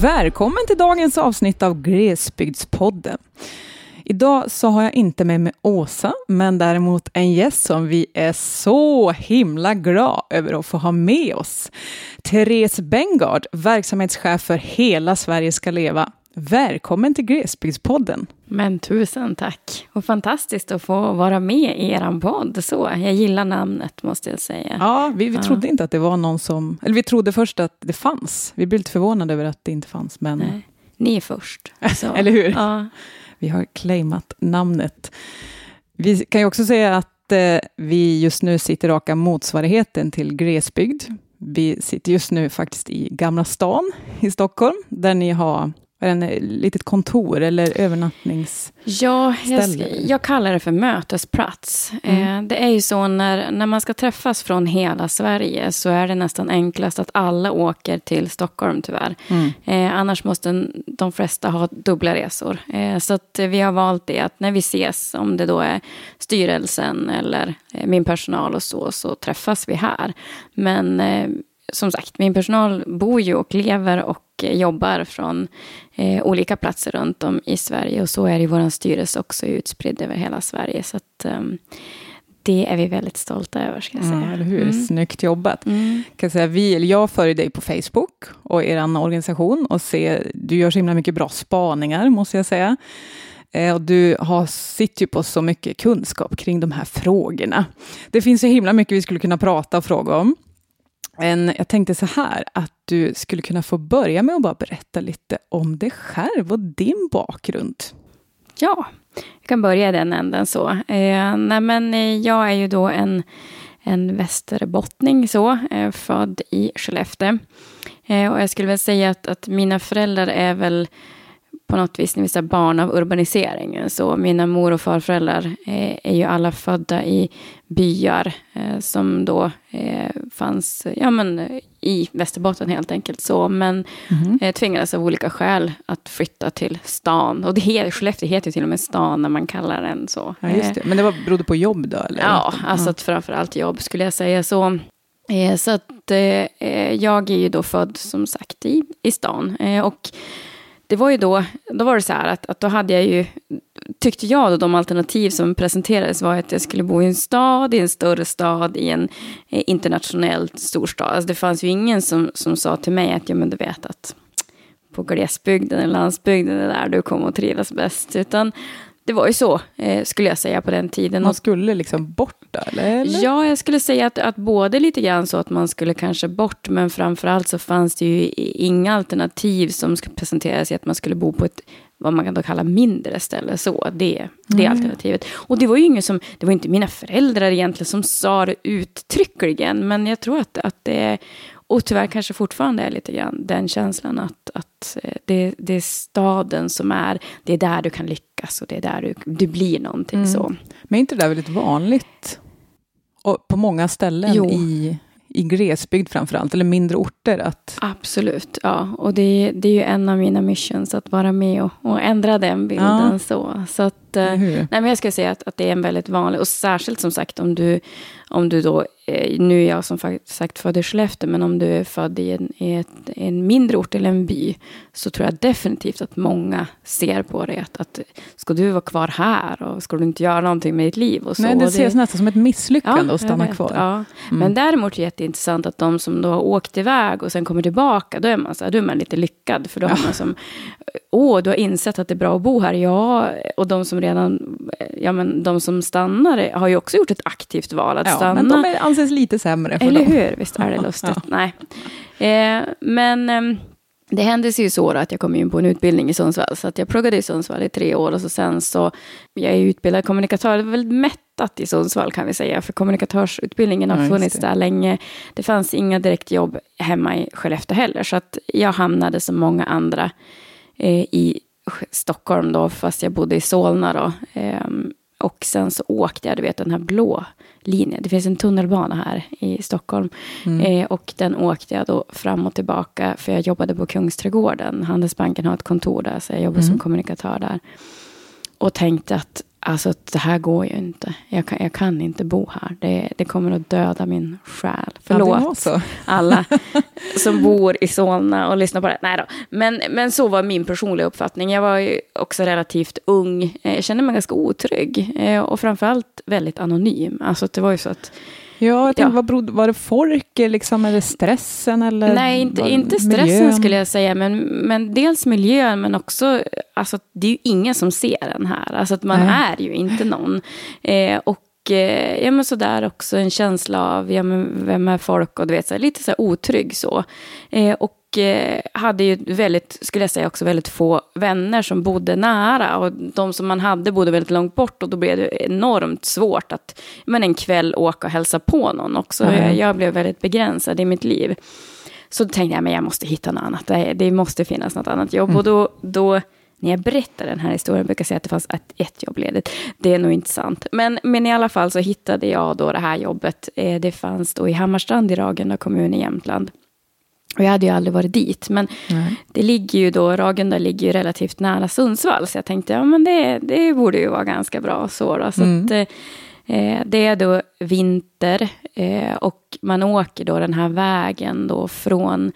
Välkommen till dagens avsnitt av Glesbygdspodden. Idag så har jag inte med mig Åsa, men däremot en gäst som vi är så himla glada över att få ha med oss. Therese Bengard, verksamhetschef för Hela Sverige ska leva. Välkommen till Glesbygdspodden. Men tusen tack. Och fantastiskt att få vara med i er podd. Så, jag gillar namnet måste jag säga. Ja, vi, vi ja. trodde inte att det var någon som... Eller vi trodde först att det fanns. Vi blev lite förvånade över att det inte fanns, men... Nej, ni är först. eller hur? Ja. Vi har claimat namnet. Vi kan ju också säga att eh, vi just nu sitter raka motsvarigheten till glesbygd. Vi sitter just nu faktiskt i Gamla stan i Stockholm, där ni har en eh, litet kontor eller övernattningsställe? Ja, jag, jag, kallar det för mötesplats. Mm. Eh, det är ju så när, när man ska träffas från hela Sverige så är det nästan enklast att alla åker till Stockholm tyvärr. Mm. Eh, annars måste de flesta ha dubbla resor. Eh, så vi har valt det att när vi ses, om det då är styrelsen eller min personal och så, så träffas vi här. Men som sagt, min personal bor ju och lever och jobbar från eh, olika platser runt om i Sverige. Och så är det i vår styrelse också utspridd över hela Sverige. Så att, um, det är vi väldigt stolta över, ska jag säga. Ja, eller hur? Mm. Snyggt jobbat. Mm. Kan säga, vi, jag följer dig på Facebook och er organisation och ser, du gör så himla mycket bra spaningar, måste jag säga. Eh, och du har, sitter ju på så mycket kunskap kring de här frågorna. Det finns så himla mycket vi skulle kunna prata och fråga om. Men jag tänkte så här, att du skulle kunna få börja med att bara berätta lite om dig själv och din bakgrund. Ja, jag kan börja i den änden så. Eh, nej men eh, jag är ju då en, en västerbottning så, eh, född i Skellefteå. Eh, och jag skulle väl säga att, att mina föräldrar är väl på något vis vi säger barn av urbaniseringen. Så mina mor och farföräldrar eh, är ju alla födda i byar eh, som då eh, fanns ja, men, i Västerbotten helt enkelt. Så, men mm. tvingades av olika skäl att flytta till stan. Och det heter, Skellefteå heter ju till och med stan när man kallar den så. Ja, just det. Men det var, berodde på jobb då? Eller? Ja, alltså att framförallt jobb skulle jag säga. Så, så att jag är ju då född som sagt i, i stan. och det var ju då, då var det så här att, att då hade jag ju, tyckte jag då de alternativ som presenterades var att jag skulle bo i en stad, i en större stad, i en eh, internationell storstad. Alltså det fanns ju ingen som, som sa till mig att, ja men du vet att på glesbygden eller landsbygden är där du kommer att trivas bäst. Utan det var ju så, eh, skulle jag säga på den tiden. Man skulle liksom bort där, eller? Ja, jag skulle säga att, att både lite grann så att man skulle kanske bort, men framförallt så fanns det ju inga alternativ som presenterades i att man skulle bo på ett vad man kan då kalla mindre ställe. Så det, det mm. alternativet. Och det var ju ingen som, det var inte mina föräldrar egentligen som sa det uttryckligen, men jag tror att, att det och tyvärr kanske fortfarande är lite grann den känslan att, att eh, det, det är staden som är, det är där du kan lyckas och det är där du, du blir någonting mm. så. Men är inte det där väldigt vanligt? Och på många ställen jo. i i glesbygd framförallt, eller mindre orter? Att... Absolut, ja. Och det, det är ju en av mina missions, att vara med och, och ändra den bilden. Ja. Så, så att, eh, nej, men jag ska säga att, att det är en väldigt vanlig, och särskilt som sagt om du, om du då Eh, nu är jag som sagt född i Skellefteå, men om du är född i en, i ett, en mindre ort eller en by, så tror jag definitivt att många ser på det att, att ska du vara kvar här och ska du inte göra någonting med ditt liv? Och så. Nej, det ses nästan som ett misslyckande ja, att stanna vet, kvar. Ja. Mm. Men däremot är det jätteintressant att de som då har åkt iväg och sen kommer tillbaka, då är man, så här, då är man lite lyckad, för då ja. har man som, åh, du har insett att det är bra att bo här, ja, och de som redan, ja men de som stannar har ju också gjort ett aktivt val att ja, stanna. Men de anses lite sämre. För Eller dem. hur, visst är det lustigt. Nej. Eh, men eh, det hände sig ju så att jag kom in på en utbildning i Sundsvall. Så att jag pluggade i Sundsvall i tre år och så sen så, jag är utbildad kommunikatör. Det var väldigt mättat i Sundsvall kan vi säga. För kommunikatörsutbildningen har ja, funnits där länge. Det fanns inga direkt jobb hemma i Skellefteå heller. Så att jag hamnade som många andra eh, i Stockholm då, fast jag bodde i Solna då. Och sen så åkte jag, du vet den här blå linjen. Det finns en tunnelbana här i Stockholm. Mm. Eh, och den åkte jag då fram och tillbaka, för jag jobbade på Kungsträdgården. Handelsbanken har ett kontor där, så jag jobbade mm. som kommunikatör där. Och tänkte att Alltså det här går ju inte. Jag kan, jag kan inte bo här. Det, det kommer att döda min själ. Förlåt ja, alla som bor i Solna och lyssnar på det. Nej då. Men, men så var min personliga uppfattning. Jag var ju också relativt ung. Eh, jag kände mig ganska otrygg. Eh, och framförallt väldigt anonym. Alltså det var ju så att Ja, jag tänkte, ja. vad berodde, var det folket, liksom, eller stressen? Eller Nej, inte, inte stressen miljön? skulle jag säga, men, men dels miljön, men också, alltså, det är ju ingen som ser en här. Alltså att man Nej. är ju inte någon. Eh, och ja, men sådär också en känsla av, ja, men vem är folk? Och du vet, så här, lite så här otrygg så. Eh, och eh, hade ju väldigt, skulle jag säga också, väldigt få vänner som bodde nära. Och de som man hade bodde väldigt långt bort och då blev det enormt svårt att men en kväll åka och hälsa på någon också. Mm. Jag, jag, blev väldigt begränsad i mitt liv. Så då tänkte jag, men jag måste hitta något annat. Det, det måste finnas något annat jobb. Mm. Och då, då när jag berättar den här historien brukar jag säga att det fanns ett, ett jobb ledigt. Det är nog inte sant. Men, men i alla fall så hittade jag då det här jobbet. Eh, det fanns då i Hammarstrand i Ragunda kommun i Jämtland. Och jag hade ju aldrig varit dit. Men Nej. det ligger ju då, Ragunda ligger ju relativt nära Sundsvall. Så jag tänkte, ja men det, det borde ju vara ganska bra så. Då. så mm. att, eh, det är då vinter eh, och man åker då den här vägen då från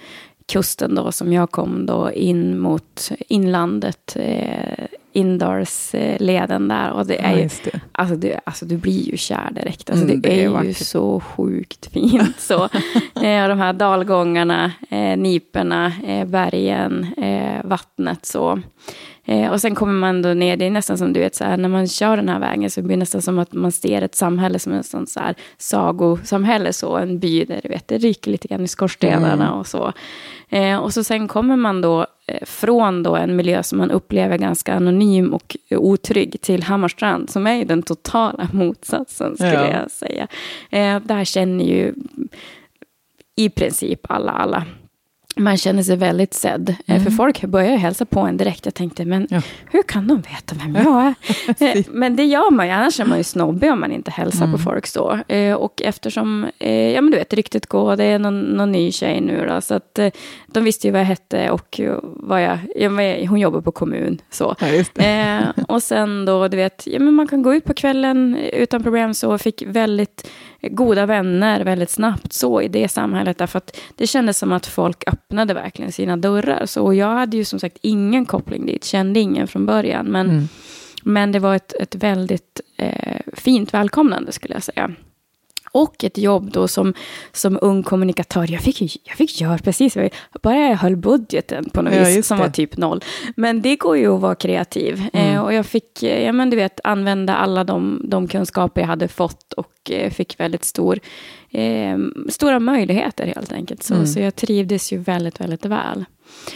kusten då som jag kom då in mot inlandet. Eh, Indars-leden där. Och det är ju, det. Alltså, det, alltså du blir ju kär direkt. Alltså, mm, det, det, är, är ju så sjukt fint. Så. eh, de här dalgångarna, eh, niperna, eh, bergen, eh, vattnet. så. Eh, och sen kommer man då ner, det är nästan som du vet, så här, när man kör den här vägen så blir det nästan som att man ser ett samhälle som en sån så här sagosamhälle, så en by där du vet, det ryker lite grann i skorstenarna mm. och så. Eh, och så sen kommer man då eh, från då en miljö som man upplever ganska anonym och otrygg till Hammarstrand, som är ju den totala motsatsen, skulle ja. jag säga. Eh, där känner ju i princip alla alla man känner sig väldigt sedd. Eh, mm. För folk börjar hälsa på en direkt. Jag tänkte, men ja. hur kan de veta vem jag är? Eh, men det gör man ju, annars är man ju snobbig om man inte hälsar mm. på folk så. Eh, och eftersom, ja men du vet, ryktet går, det är någon, någon ny tjej nu då. Så att de visste ju vad jag hette och vad jag, hon jobbar på kommun. Så. Ja, och sen då, du vet, ja men man kan gå ut på kvällen utan problem så. Fick väldigt goda vänner väldigt snabbt så i det samhället. Därför att det kändes som att folk öppnade verkligen sina dörrar. Så jag hade ju som sagt ingen koppling dit, kände ingen från början. Men, mm. men det var ett, ett väldigt eh, fint välkomnande skulle jag säga och ett jobb då som, som ung kommunikatör. Jag fick, jag fick göra precis vad jag bara jag höll budgeten på något ja, vis, som det. var typ noll. Men det går ju att vara kreativ. Mm. Eh, och jag fick, ja men du vet, använda alla de, de kunskaper jag hade fått och eh, fick väldigt stor, eh, stora möjligheter helt enkelt. Så, mm. så jag trivdes ju väldigt, väldigt väl.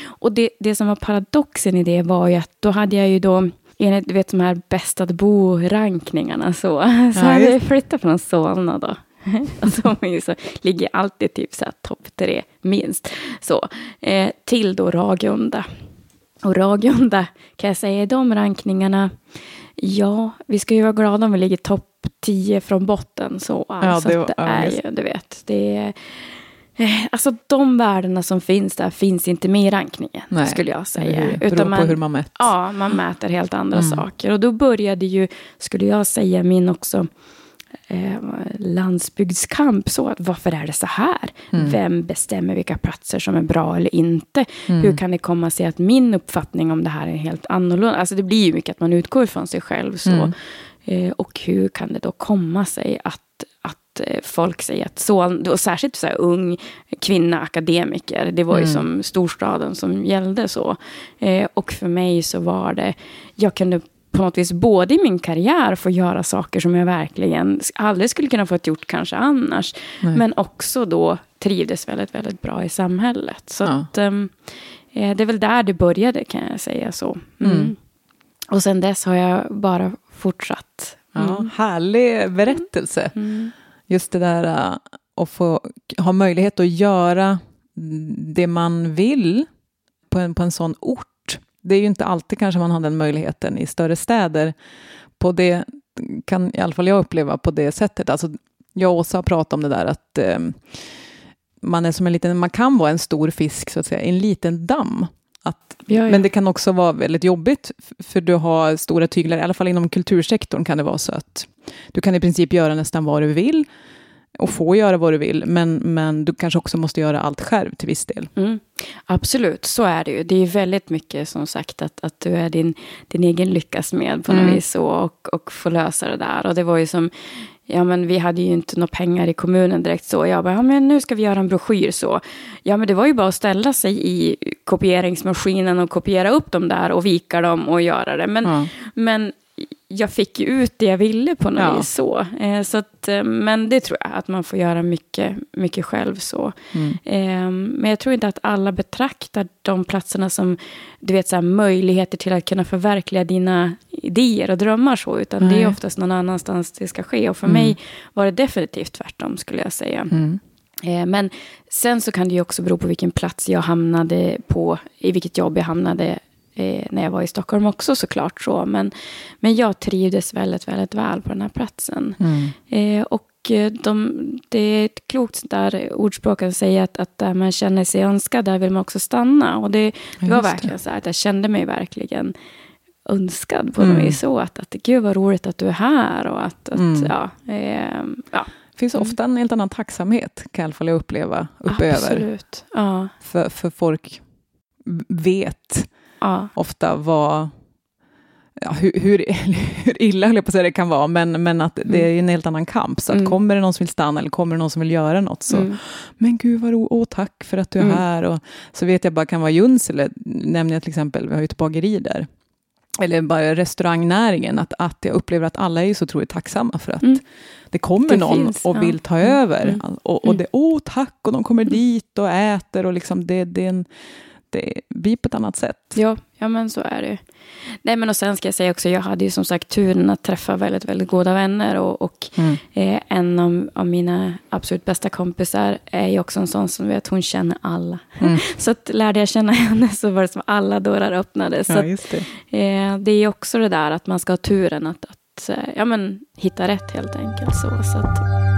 Och det, det som var paradoxen i det var ju att då hade jag ju då enligt du vet, de här bäst att bo-rankningarna så, så ja, hade jag flyttat från Solna då. alltså, så ligger alltid typ så topp tre minst. Så, eh, till då Ragunda. Och Ragunda kan jag säga i de rankningarna, ja, vi ska ju vara glada om vi ligger topp tio från botten. Så, alltså, ja, det, det är ju, du vet, det är, eh, Alltså de värdena som finns där finns inte med i rankningen, Nej, skulle jag säga. Det beror Utan man, på hur man mäter. Ja, man mäter helt andra mm. saker. Och då började ju, skulle jag säga, min också eh, landsbygdskamp. Så att varför är det så här? Mm. Vem bestämmer vilka platser som är bra eller inte? Mm. Hur kan det komma sig att min uppfattning om det här är helt annorlunda? Alltså det blir ju mycket att man utgår från sig själv. Så. Mm. Eh, och hur kan det då komma sig att, att eh, folk säger att så, och särskilt så här ung kvinna, akademiker, det var ju mm. som storstaden som gällde så. Eh, och för mig så var det, jag kunde på något vis både i min karriär få göra saker som jag verkligen aldrig skulle kunna få gjort kanske annars. Nej. Men också då trivdes väldigt, väldigt bra i samhället. Så ja. att, um, det är väl där det började kan jag säga så. Mm. Mm. Och sen dess har jag bara fortsatt. Mm. Ja, härlig berättelse. Mm. Just det där uh, att få ha möjlighet att göra det man vill på en, på en sån ort det är ju inte alltid kanske man har den möjligheten i större städer. På det kan i alla fall jag uppleva på det sättet. Alltså, jag och Åsa har pratat om det där att eh, man är som en liten, man kan vara en stor fisk så att säga, i en liten damm. Att, ja, ja. Men det kan också vara väldigt jobbigt, för du har stora tyglar, i alla fall inom kultursektorn kan det vara så att du kan i princip göra nästan vad du vill, och få göra vad du vill, men, men du kanske också måste göra allt själv till viss del. Mm. Absolut, så är det ju. Det är väldigt mycket som sagt att, att du är din, din egen lyckas med på något mm. vis och, och, och få lösa det där. Och det var ju som, ja men vi hade ju inte några pengar i kommunen direkt så. Jag bara, ja men nu ska vi göra en broschyr så. Ja men det var ju bara att ställa sig i kopieringsmaskinen och kopiera upp dem där och vika dem och göra det. Men, mm. men jag fick ju ut det jag ville på något ja. vis. Så. Eh, så att, eh, men det tror jag, att man får göra mycket, mycket själv. så. Mm. Eh, men jag tror inte att alla betraktar de platserna som du vet, så här, möjligheter till att kunna förverkliga dina idéer och drömmar. så, Utan Nej. det är oftast någon annanstans det ska ske. Och för mm. mig var det definitivt tvärtom, skulle jag säga. Mm. Eh, men sen så kan det ju också bero på vilken plats jag hamnade på, i vilket jobb jag hamnade eh, när jag var i Stockholm också såklart. Så. Men, men jag trivdes väldigt, väldigt väl på den här platsen. Mm. Eh, och eh, de, det är ett klokt där ordspråk att säga att, att där man känner sig önskad, där vill man också stanna. Och det, det var verkligen det. så här att jag kände mig verkligen önskad på något mm. vis. Så att, att gud vad roligt att du är här och att, att mm. ja, eh, ja. Det finns ofta en helt annan tacksamhet, kan i alla fall jag uppleva, uppöver. Absolut. Ja. För, för folk vet ja. ofta vad ja, hur, hur, hur illa höll jag på att säga det kan vara, men, men att det är en helt annan kamp. Så att mm. kommer det någon som vill stanna eller kommer det någon som vill göra något så, mm. men gud vad roligt, åh tack för att du är mm. här. Och, så vet jag bara kan vara Junsele, nämner jag till exempel, vi har ju ett bageri där. Eller bara restaurangnäringen, att, att jag upplever att alla är så otroligt tacksamma för att mm. det kommer det någon finns, och vill ta ja. över. Mm. Och, och det, åh tack, och de kommer dit och äter och liksom det, det är en det blir på ett annat sätt. Ja, ja men så är det. Nej, men och sen ska jag säga också, jag hade ju som sagt turen att träffa väldigt, väldigt goda vänner. Och, och mm. eh, en av, av, mina absolut bästa kompisar är ju också en sån som vet, hon känner alla. Mm. så att lärde jag känna henne så var det som alla dörrar öppnades. Ja, det. Eh, det är också det där att man ska ha turen att, att eh, ja, men, hitta rätt helt enkelt. Så, så att,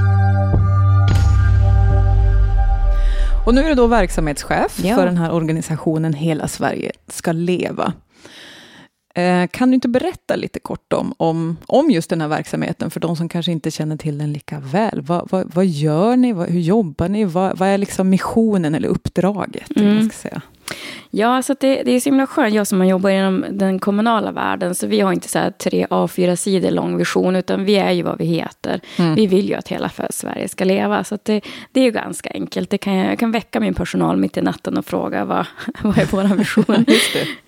Och nu är du då verksamhetschef ja. för den här organisationen Hela Sverige ska leva. Eh, kan du inte berätta lite kort om, om, om just den här verksamheten för de som kanske inte känner till den lika väl? Vad, vad, vad gör ni? Vad, hur jobbar ni? Vad, är liksom missionen eller uppdraget? Mm. Eller säga? Ja, så det, det är så himla skönt. Jag som har jobbat inom den kommunala världen, så vi har inte så här tre A4-sidor lång vision, utan vi är ju vad vi heter. Mm. Vi vill ju att hela Sverige ska leva, så det, det är ju ganska enkelt. Det kan jag, jag, kan väcka min personal mitt i natten och fråga vad, vad är vår vision.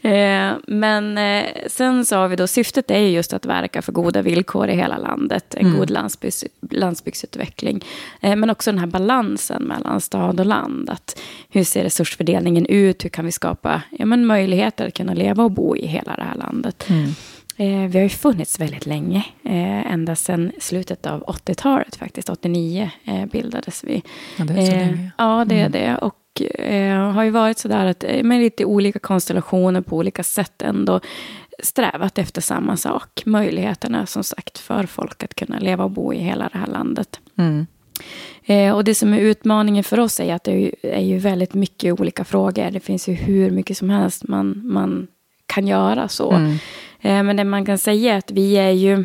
eh, men eh, sen så har vi då, syftet är ju just att verka för goda villkor i hela landet, en mm. god landsbygds, landsbygdsutveckling. Eh, men också den här balansen mellan stad och land. Att hur ser resursfördelningen ut? Hur kan vi skapa ja, men möjligheter att kunna leva och bo i hela det här landet. Mm. Eh, vi har ju funnits väldigt länge, eh, ända sedan slutet av 80-talet faktiskt. 89 eh, bildades vi. Ja, det är så eh, länge. Ja, det mm. är det. Och eh, har ju varit sådär att eh, med lite olika konstellationer på olika sätt ändå strävat efter samma sak. Möjligheterna som sagt för folk att kunna leva och bo i hela det här landet. Mm. Eh, och det som är utmaningen för oss är att det är ju väldigt mycket olika frågor. Det finns ju hur mycket som helst man, man kan göra så. Mm. Eh, men det man kan säga är att vi är ju,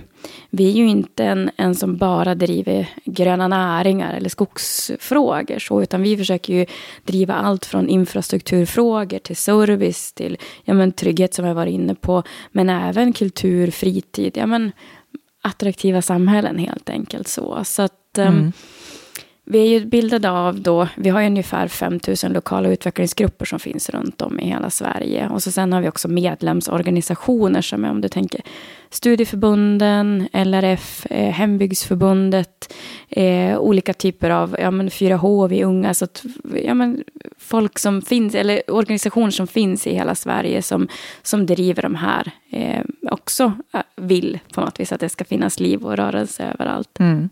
vi är ju inte en, en som bara driver gröna näringar eller skogsfrågor. Så, utan vi försöker ju driva allt från infrastrukturfrågor till service, till ja, men, trygghet som jag var inne på. Men även kultur, fritid, ja, men, attraktiva samhällen helt enkelt. Så, så att, ehm, mm. Vi är ju bildade av då, vi har ju ungefär 5 000 lokala utvecklingsgrupper som finns runt om i hela Sverige. Och så sen har vi också medlemsorganisationer som är om du tänker studieförbunden, LRF, eh, Hembygdsförbundet, eh, olika typer av ja, men 4H, vi unga, så att, ja, men folk som finns, eller organisationer som finns i hela Sverige som, som driver de här eh, också eh, vill på något vis att det ska finnas liv och rörelse överallt. Mm.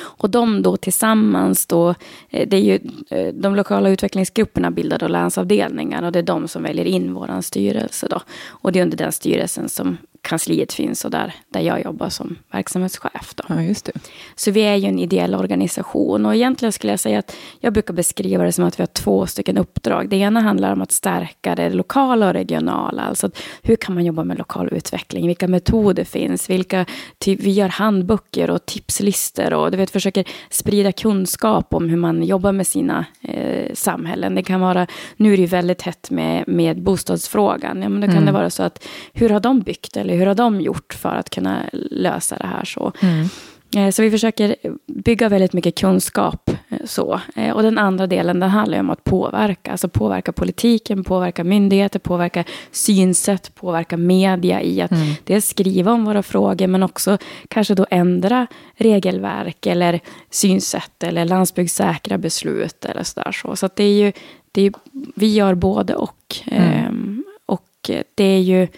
Och de då tillsammans, då, eh, det är ju eh, de lokala utvecklingsgrupperna bildar då länsavdelningar och det är de som väljer in våran styrelse. Då. Och det är under den styrelsen som kansliet finns och där, där jag jobbar som verksamhetschef. Då. Ja, just det. Så vi är ju en ideell organisation och egentligen skulle jag säga att jag brukar beskriva det som att vi har två stycken uppdrag. Det ena handlar om att stärka det lokala och regionala, alltså att hur kan man jobba med lokal utveckling? Vilka metoder finns? Vilka typ, vi gör handböcker och tipslistor och du vet, försöker sprida kunskap om hur man jobbar med sina eh, samhällen. Det kan vara, nu är det ju väldigt hett med, med bostadsfrågan. Ja, men då kan mm. det vara så att hur har de byggt eller hur har de gjort för att kunna lösa det här så? Mm. Eh, så vi försöker bygga väldigt mycket kunskap. Eh, så. Eh, och den andra delen den handlar om att påverka. Alltså påverka politiken, påverka myndigheter, påverka synsätt, påverka media i att mm. dels skriva om våra frågor men också kanske då ändra regelverk eller synsätt eller landsbygdssäkra beslut eller sådär. Så, så det är ju, det är, vi gör både och. Mm. Ehm, och det är ju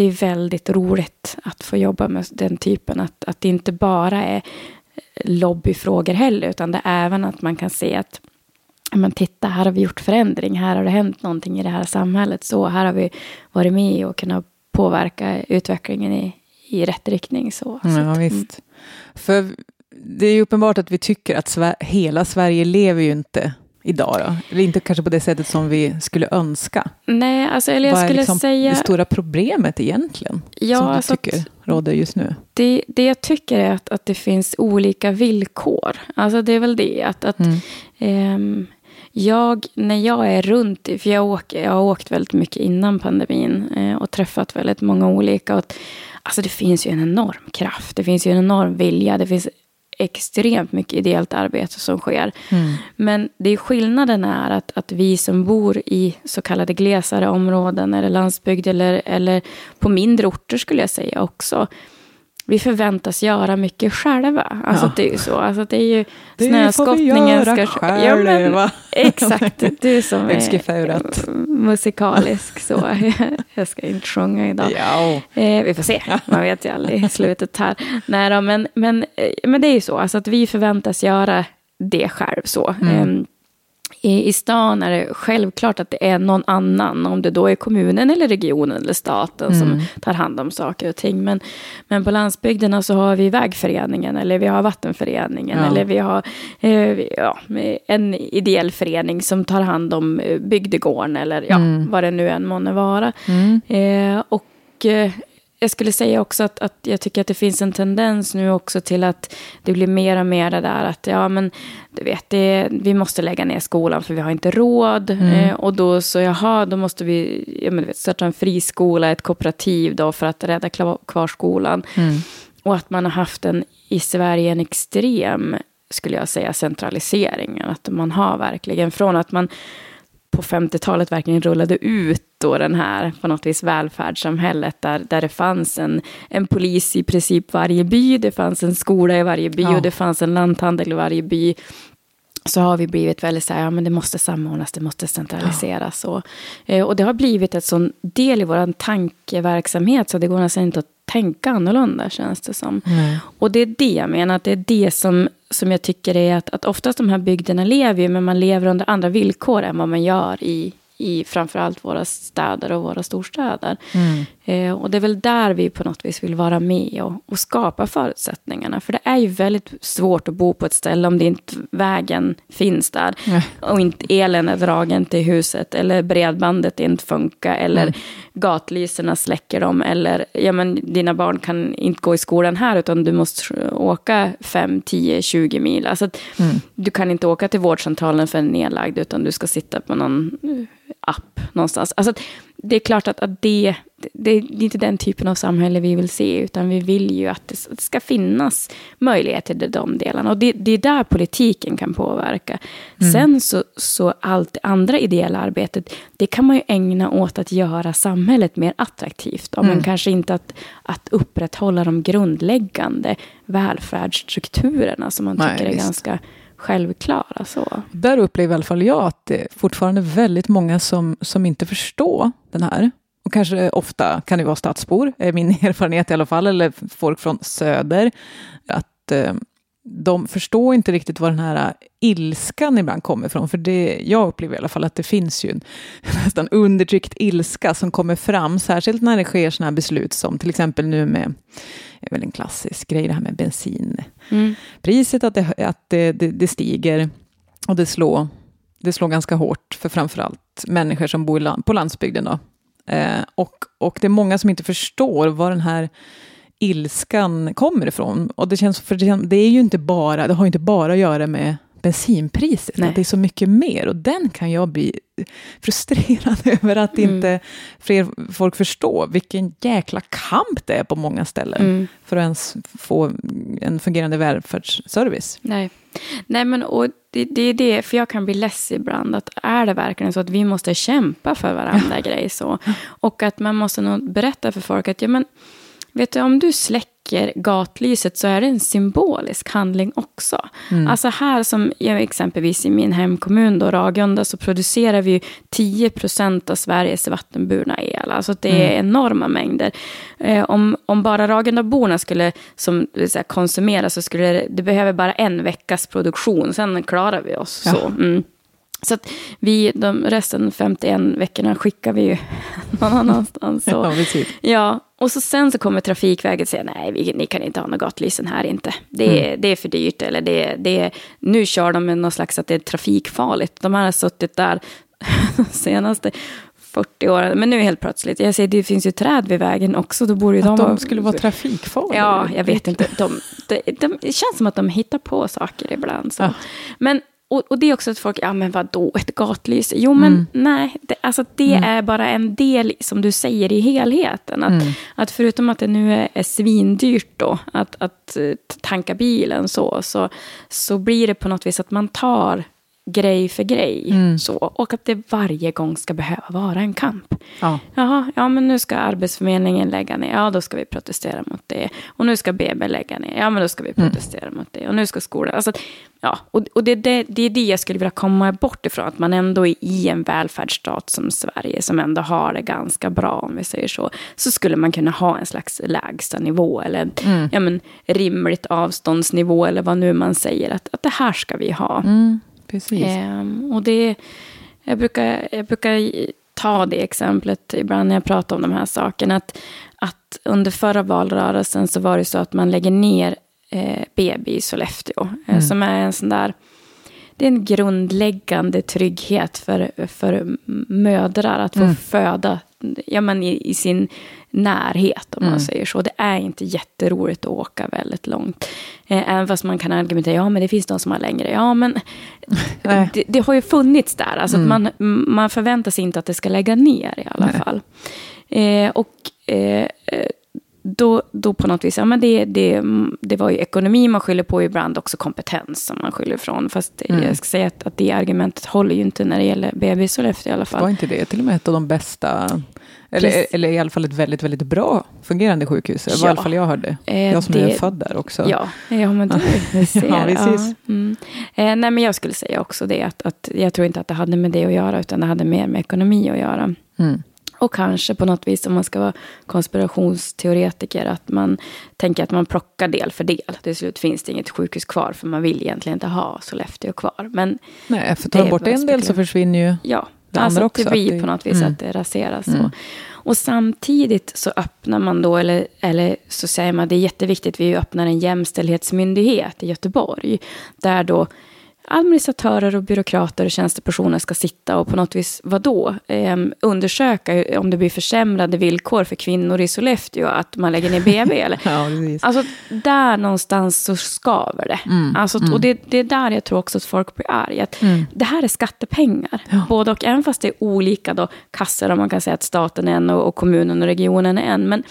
det är väldigt roligt att få jobba med den typen. Att, att det inte bara är lobbyfrågor heller, utan det är även att man kan se att men titta, här har vi gjort förändring, här har det hänt någonting i det här samhället, så här har vi varit med och kunnat påverka utvecklingen i, i rätt riktning. Så, ja, så visst. Mm. För det är ju uppenbart att vi tycker att Sver hela Sverige lever ju inte idag då? Eller inte kanske på det sättet som vi skulle önska. Nej, alltså, eller jag Vad skulle är liksom säga... det stora problemet egentligen? Ja, som du alltså tycker att, råder just nu? Det, det jag tycker är att, att det finns olika villkor. Alltså det är väl det att... att mm. ehm, jag, när jag är runt, för jag, åker, jag har åkt väldigt mycket innan pandemin eh, och träffat väldigt många olika. Och, alltså det finns ju en enorm kraft, det finns ju en enorm vilja, det finns extremt mycket ideellt arbete som sker. Mm. Men det är skillnaden är att, att vi som bor i så kallade glesare områden eller landsbygd eller, eller på mindre orter skulle jag säga också vi förväntas göra mycket själva. Alltså ja. det är ju så. Alltså det är ju det snöskottningen ska... Själva. Ja, men, exakt. Du som är musikalisk så. jag ska inte sjunga idag. Ja. Eh, vi får se. Man vet ju aldrig i slutet här. Nej då, men, men, eh, men det är ju så. Alltså att vi förväntas göra det själv så. Mm. I, i stan är det självklart att det är någon annan, om det då är kommunen eller regionen eller staten mm. som tar hand om saker och ting. Men, men på landsbygderna så har vi vägföreningen eller vi har vattenföreningen ja. eller vi har eh, ja, en ideell förening som tar hand om eh, bygdegården eller ja, mm. vad det nu än månde vara. Mm. Eh, och eh, jag skulle säga också att, att jag tycker att det finns en tendens nu också till att det blir mer och mer det där att ja men du vet det, vi måste lägga ner skolan för vi har inte råd mm. eh, och då så jaha då måste vi ja, men, vet, starta en friskola, ett kooperativ då för att rädda kvar skolan. Mm. Och att man har haft en i Sverige en extrem skulle jag säga centralisering. Att man har verkligen från att man på 50-talet verkligen rullade ut då den här på något vis välfärdssamhället där, där det fanns en, en polis i princip varje by, det fanns en skola i varje by ja. och det fanns en lanthandel i varje by så har vi blivit väldigt så här, ja men det måste samordnas, det måste centraliseras. Ja. Och, eh, och det har blivit ett sån del i vår tankeverksamhet så det går nästan inte att tänka annorlunda känns det som. Mm. Och det är det jag menar, att det är det som, som jag tycker är att, att oftast de här bygderna lever ju, men man lever under andra villkor än vad man gör i, i framförallt våra städer och våra storstäder. Mm. Eh, och det är väl där vi på något vis vill vara med och, och, skapa förutsättningarna. För det är ju väldigt svårt att bo på ett ställe om det inte vägen finns där. Mm. Och inte elen är dragen till huset. Eller bredbandet inte funkar. Eller mm. gatlyserna släcker dem. Eller ja, men, dina barn kan inte gå i skolan här. Utan du måste åka 5, 10, 20 mil. Alltså, mm. Du kan inte åka till vårdcentralen för en nedlagd. Utan du ska sitta på någon app någonstans. Alltså, det är klart att, att det, det, är inte den typen av samhälle vi vill se, utan vi vill ju att det, det ska finnas möjligheter till de delarna. Och det, det är där politiken kan påverka. Mm. Sen så, så allt det andra ideella arbetet, det kan man ju ägna åt att göra samhället mer attraktivt. Om mm. man kanske inte att, att upprätthålla de grundläggande välfärdsstrukturerna som man Nej, tycker är visst. ganska självklara. Så. Alltså. Där upplever i alla fall jag att det är fortfarande väldigt många som, som inte förstår den här. Och kanske ofta kan det vara stadsbor, är min erfarenhet i alla fall, eller folk från söder. Att eh, de förstår inte riktigt var den här ilskan ibland kommer ifrån. För det, jag upplever i alla fall att det finns ju en nästan undertryckt ilska som kommer fram, särskilt när det sker sådana här beslut som till exempel nu med, är väl en klassisk grej, det här med bensinpriset, mm. att, det, att det, det, det stiger och det slår, det slår ganska hårt för framförallt människor som bor på landsbygden. Då. Eh, och, och det är många som inte förstår vad den här ilskan kommer ifrån. Och det, känns, för det, är ju inte bara, det har inte bara att göra med bensinpriset, Nej. det är så mycket mer. Och den kan jag bli frustrerad över att mm. inte fler folk förstår vilken jäkla kamp det är på många ställen mm. för att ens få en fungerande välfärdsservice. Nej, Nej men och det, det, är det, för jag kan bli less ibland, att är det verkligen så att vi måste kämpa för varandra ja. grej så? Och att man måste nog berätta för folk att ja, men, vet du, om du släcker gatlyset så är det en symbolisk handling också. Mm. Alltså här som exempelvis i min hemkommun då, Ragunda, så producerar vi 10 procent av Sveriges vattenburna el. Alltså det är mm. enorma mängder. Eh, om, om bara Ragundaborna skulle som, så konsumera så skulle det, det behöver bara en veckas produktion, sen klarar vi oss. Ja. Så. Mm. Så att vi, de resten 51 veckorna skickar vi ju någon annanstans. Så. Ja, ja, och så sen så kommer Trafikverket säga nej, vi, ni kan inte ha några gatlysen här inte. Det, mm. det är för dyrt eller det, det, nu kör de med någon slags att det är trafikfarligt. De här har suttit där de senaste 40 åren. Men nu helt plötsligt, jag säger det finns ju träd vid vägen också. Då borde att de, de skulle vara trafikfarliga? Ja, jag vet inte. De, de, de, det känns som att de hittar på saker ibland. Så. Ja. Men och, och, det är också att folk, ja men vadå, ett gatlyse? Jo men mm. nej, det, alltså det mm. är bara en del, som du säger, i helheten. Att, mm. att förutom att det nu är, är svindyrt då, att, att eh, tanka bilen så, så, så blir det på något vis att man tar grej för grej. Mm. Så, och att det varje gång ska behöva vara en kamp. Ja. Jaha, ja men nu ska Arbetsförmedlingen lägga ner, ja då ska vi protestera mot det. Och nu ska BB lägga ner, ja men då ska vi mm. protestera mm. mot det. Och nu ska skolan, alltså, ja, och, och det, det, det är det jag skulle vilja komma bort ifrån, att man ändå är i en välfärdsstat som Sverige, som ändå har det ganska bra, om vi säger så, så skulle man kunna ha en slags lägsta nivå, eller mm. ja, men, rimligt avståndsnivå, eller vad nu man säger, att, att det här ska vi ha. Mm. Precis. Eh, och det, jag, brukar, jag brukar ta det exemplet ibland när jag pratar om de här sakerna. Att, att under förra valrörelsen så var det så att man lägger ner eh, BB i Sollefteå. Eh, mm. som är en sån där det är en grundläggande trygghet för, för mödrar att få mm. föda ja, men i, i, sin närhet, om mm. man säger så. Det är inte jätteroligt att åka väldigt långt. Eh, även fast man kan argumentera, ja men det finns de som har längre. Ja men det, det, har ju funnits där. Alltså mm. man, man förväntar sig inte att det ska lägga ner i alla Nej. fall. Eh, och eh, då, då på något vis, ja men det, det, det var ju ekonomi man skyller på, ibland också kompetens som man skyller ifrån. Fast mm. jag ska säga att, att det argumentet håller ju inte när det gäller BB Sollefteå i alla fall. Var inte det till och med ett av de bästa, eller, eller i alla fall ett väldigt, väldigt bra fungerande sjukhus? Det var i alla fall jag hörde. Eh, jag som det, är född där också. Ja, ja men du ser. ja, precis. Ja, mm. eh, nej, men jag skulle säga också det, att, att jag tror inte att det hade med det att göra, utan det hade mer med ekonomi att göra. Mm. Och kanske på något vis, om man ska vara konspirationsteoretiker, att man tänker att man plockar del för del. Till slut finns det inget sjukhus kvar, för man vill egentligen inte ha Sollefteå kvar. Men Nej, för tar man bort en del så försvinner ju ja, det alltså andra också. Det blir på något vis mm. att det raseras. Mm. Och samtidigt så öppnar man då, eller, eller så säger man, det är jätteviktigt, vi öppnar en jämställdhetsmyndighet i Göteborg. Där då administratörer och byråkrater och tjänstepersoner ska sitta och på något vis, vadå, eh, undersöka om det blir försämrade villkor för kvinnor i Sollefteå, att man lägger ner BB eller? ja, alltså, där någonstans så skaver det. Mm, alltså, mm. Och det, det, är där jag tror också att folk blir arga. Mm. Det här är skattepengar, ja. både och, även fast det är olika då, kassor, om man kan säga att staten är en och, och kommunen och regionen är en, men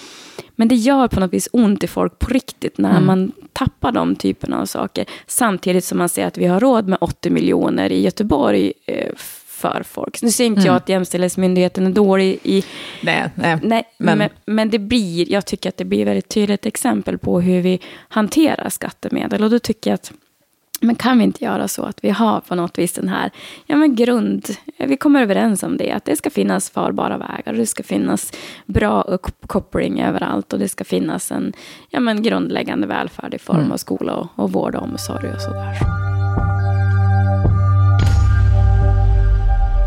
men det gör på något vis ont i folk på riktigt när mm. man tappar de typerna av saker. Samtidigt som man ser att vi har råd med 80 miljoner i Göteborg eh, för folk. Nu säger inte mm. jag att Jämställdhetsmyndigheten är dålig i... Nej, nej. nej men... men... Men, det blir, jag tycker att det blir väldigt tydligt exempel på hur vi hanterar skattemedel. Och då tycker jag att Men kan vi inte göra så att vi har på något vis den här ja, men grund... Vi kommer överens om det, att det ska finnas farbara vägar. Det ska finnas bra uppkoppling överallt. Och det ska finnas en ja, men grundläggande välfärd i form mm. av skola och, och vård och omsorg och sådär.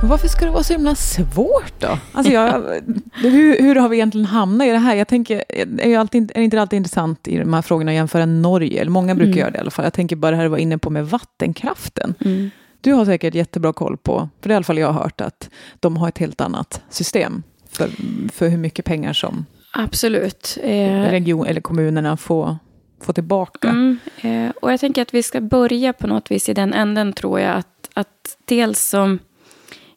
Varför ska det vara så himla svårt då? Alltså jag, hur, hur, har vi egentligen hamnat i det här? Jag tänker, är, alltid, är inte alltid intressant i de här frågorna att jämföra Norge? Eller många brukar mm. göra det i alla fall. Jag tänker bara det här du var inne på med vattenkraften. Mm. Du har säkert jättebra koll på, för det är i alla fall jag har hört, att de har ett helt annat system för, för hur mycket pengar som Absolut. Eh, region, eller kommunerna får, får tillbaka. Mm, eh, och jag tänker att vi ska börja på något vis i den änden, tror jag. Att, att dels som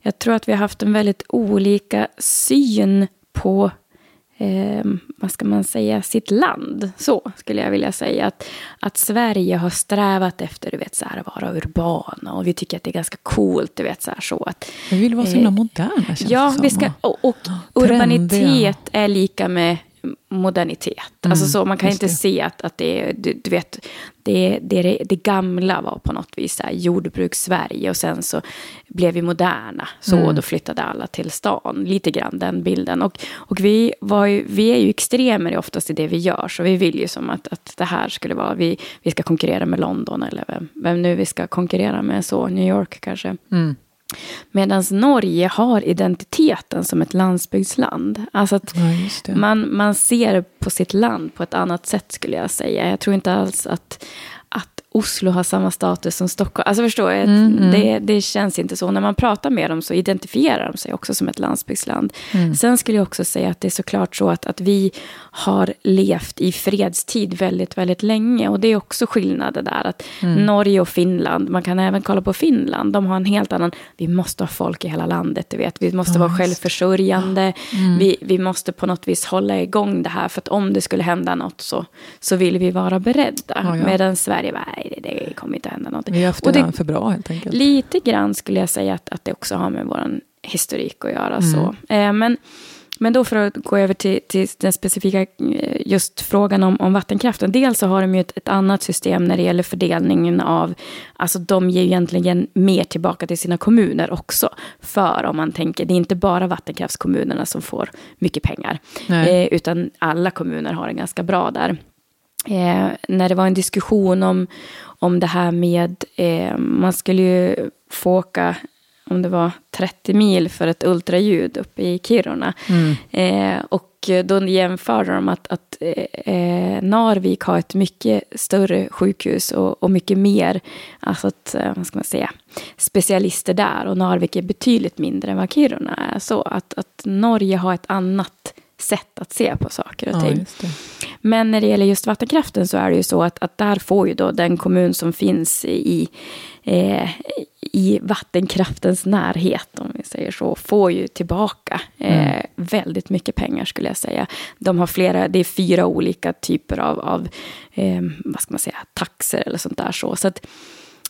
jag tror att vi har haft en väldigt olika syn på eh, vad ska man säga, sitt land. Så skulle jag vilja säga. Att, att Sverige har strävat efter du vet, så här, att vara urbana och vi tycker att det är ganska coolt. Du vet, så, här, så att, vi vill vara så himla eh, moderna. Ja, vi ska, och, och urbanitet är lika med modernitet. Mm, alltså så, man kan inte det. se att, att det är, du, du vet, det, det, det gamla var på något vis jordbruks-Sverige och sen så blev vi moderna. Så mm. då flyttade alla till stan. Lite grann den bilden. Och, och vi, var ju, vi är ju extremer oftast i det vi gör. Så vi vill ju som att, att det här skulle vara, vi, vi ska konkurrera med London eller vem, vem nu vi ska konkurrera med. Så New York kanske. Mm. Medan Norge har identiteten som ett landsbygdsland. Alltså att ja, man, man ser på sitt land på ett annat sätt skulle jag säga. Jag tror inte alls att, Oslo har samma status som Stockholm. Alltså förstår jag, mm, mm. Det, det känns inte så. När man pratar med dem så identifierar de sig också som ett landsbygdsland. Mm. Sen skulle jag också säga att det är såklart så att, att vi har levt i fredstid väldigt, väldigt länge. Och det är också skillnader där. Att mm. Norge och Finland, man kan även kolla på Finland, de har en helt annan, vi måste ha folk i hela landet, du vet. Vi måste vara självförsörjande. Mm. Vi, vi måste på något vis hålla igång det här. För att om det skulle hända något så, så vill vi vara beredda. Ja, ja. Medan Sverige, nej, det, det kommer inte hända någonting. Vi har haft det, för bra helt enkelt. Lite grann skulle jag säga att, att det också har med vår historik att göra. Mm. Så. Eh, men, men då för att gå över till, till den specifika eh, just frågan om, om vattenkraften. Dels så har de ju ett, ett, annat system när det gäller fördelningen av, alltså de ger egentligen mer tillbaka till sina kommuner också. För om man tänker, det är inte bara vattenkraftskommunerna som får mycket pengar. Eh, utan alla kommuner har det ganska bra där. Eh, när det var en diskussion om, om det här med, eh, man skulle ju få åka, om det var 30 mil för ett ultraljud uppe i Kiruna. Mm. Eh, och då jämförde de att, att eh, Narvik har ett mycket större sjukhus och, och mycket mer, alltså att, eh, vad ska man säga, specialister där. Och Narvik är betydligt mindre än vad Kiruna är. Så att, att Norge har ett annat sätt att se på saker och ting. Ja, Men när det gäller just vattenkraften så är det ju så att, att där får ju då den kommun som finns i, eh, i vattenkraftens närhet, om vi säger så, får ju tillbaka eh, mm. väldigt mycket pengar skulle jag säga. De har flera, det är fyra olika typer av, av eh, vad ska man säga, taxer eller sånt där. Så, så att,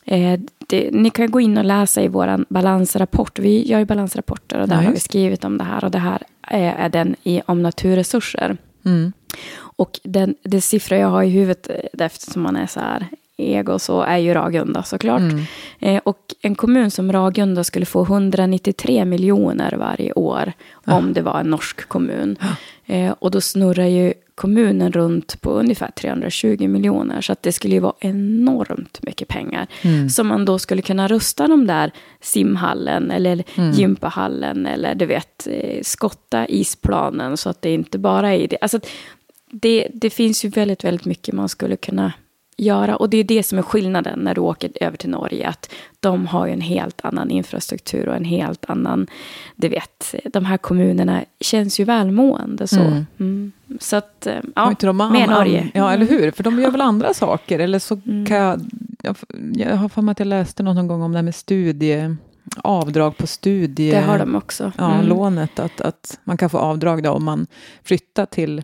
Eh, det, ni kan gå in och läsa i vår balansrapport. Vi gör ju balansrapporter och där nice. har vi skrivit om det här. Och det här är, är den i, om naturresurser. Mm. Och den, det siffra jag har i huvudet, eh, eftersom man är så här ego, så är ju Ragunda såklart. Mm. Eh, och en kommun som Ragunda skulle få 193 miljoner varje år ja. om det var en norsk kommun. Ja. Eh, och då snurrar ju kommunen runt på ungefär 320 miljoner. Så att det skulle ju vara enormt mycket pengar. Mm. Som man då skulle kunna rusta de där simhallen eller mm. gympahallen eller du vet, eh, skotta isplanen så att det inte bara är det. Alltså, det, det finns ju väldigt, väldigt mycket man skulle kunna göra. Och det är det som är skillnaden när du åker över till Norge. Att de har ju en helt annan infrastruktur och en helt annan... Du vet, de här kommunerna känns ju välmående. Så, mm. Mm. så att, eh, ja, inte de med Norge. Ja, eller hur? För de gör väl andra saker? Eller så mm. kan jag... Jag har för mig att jag läste någon gång om det här med studie avdrag på studie... Det har de också. Ja, mm. lånet. Att, att man kan få avdrag då om man flyttar till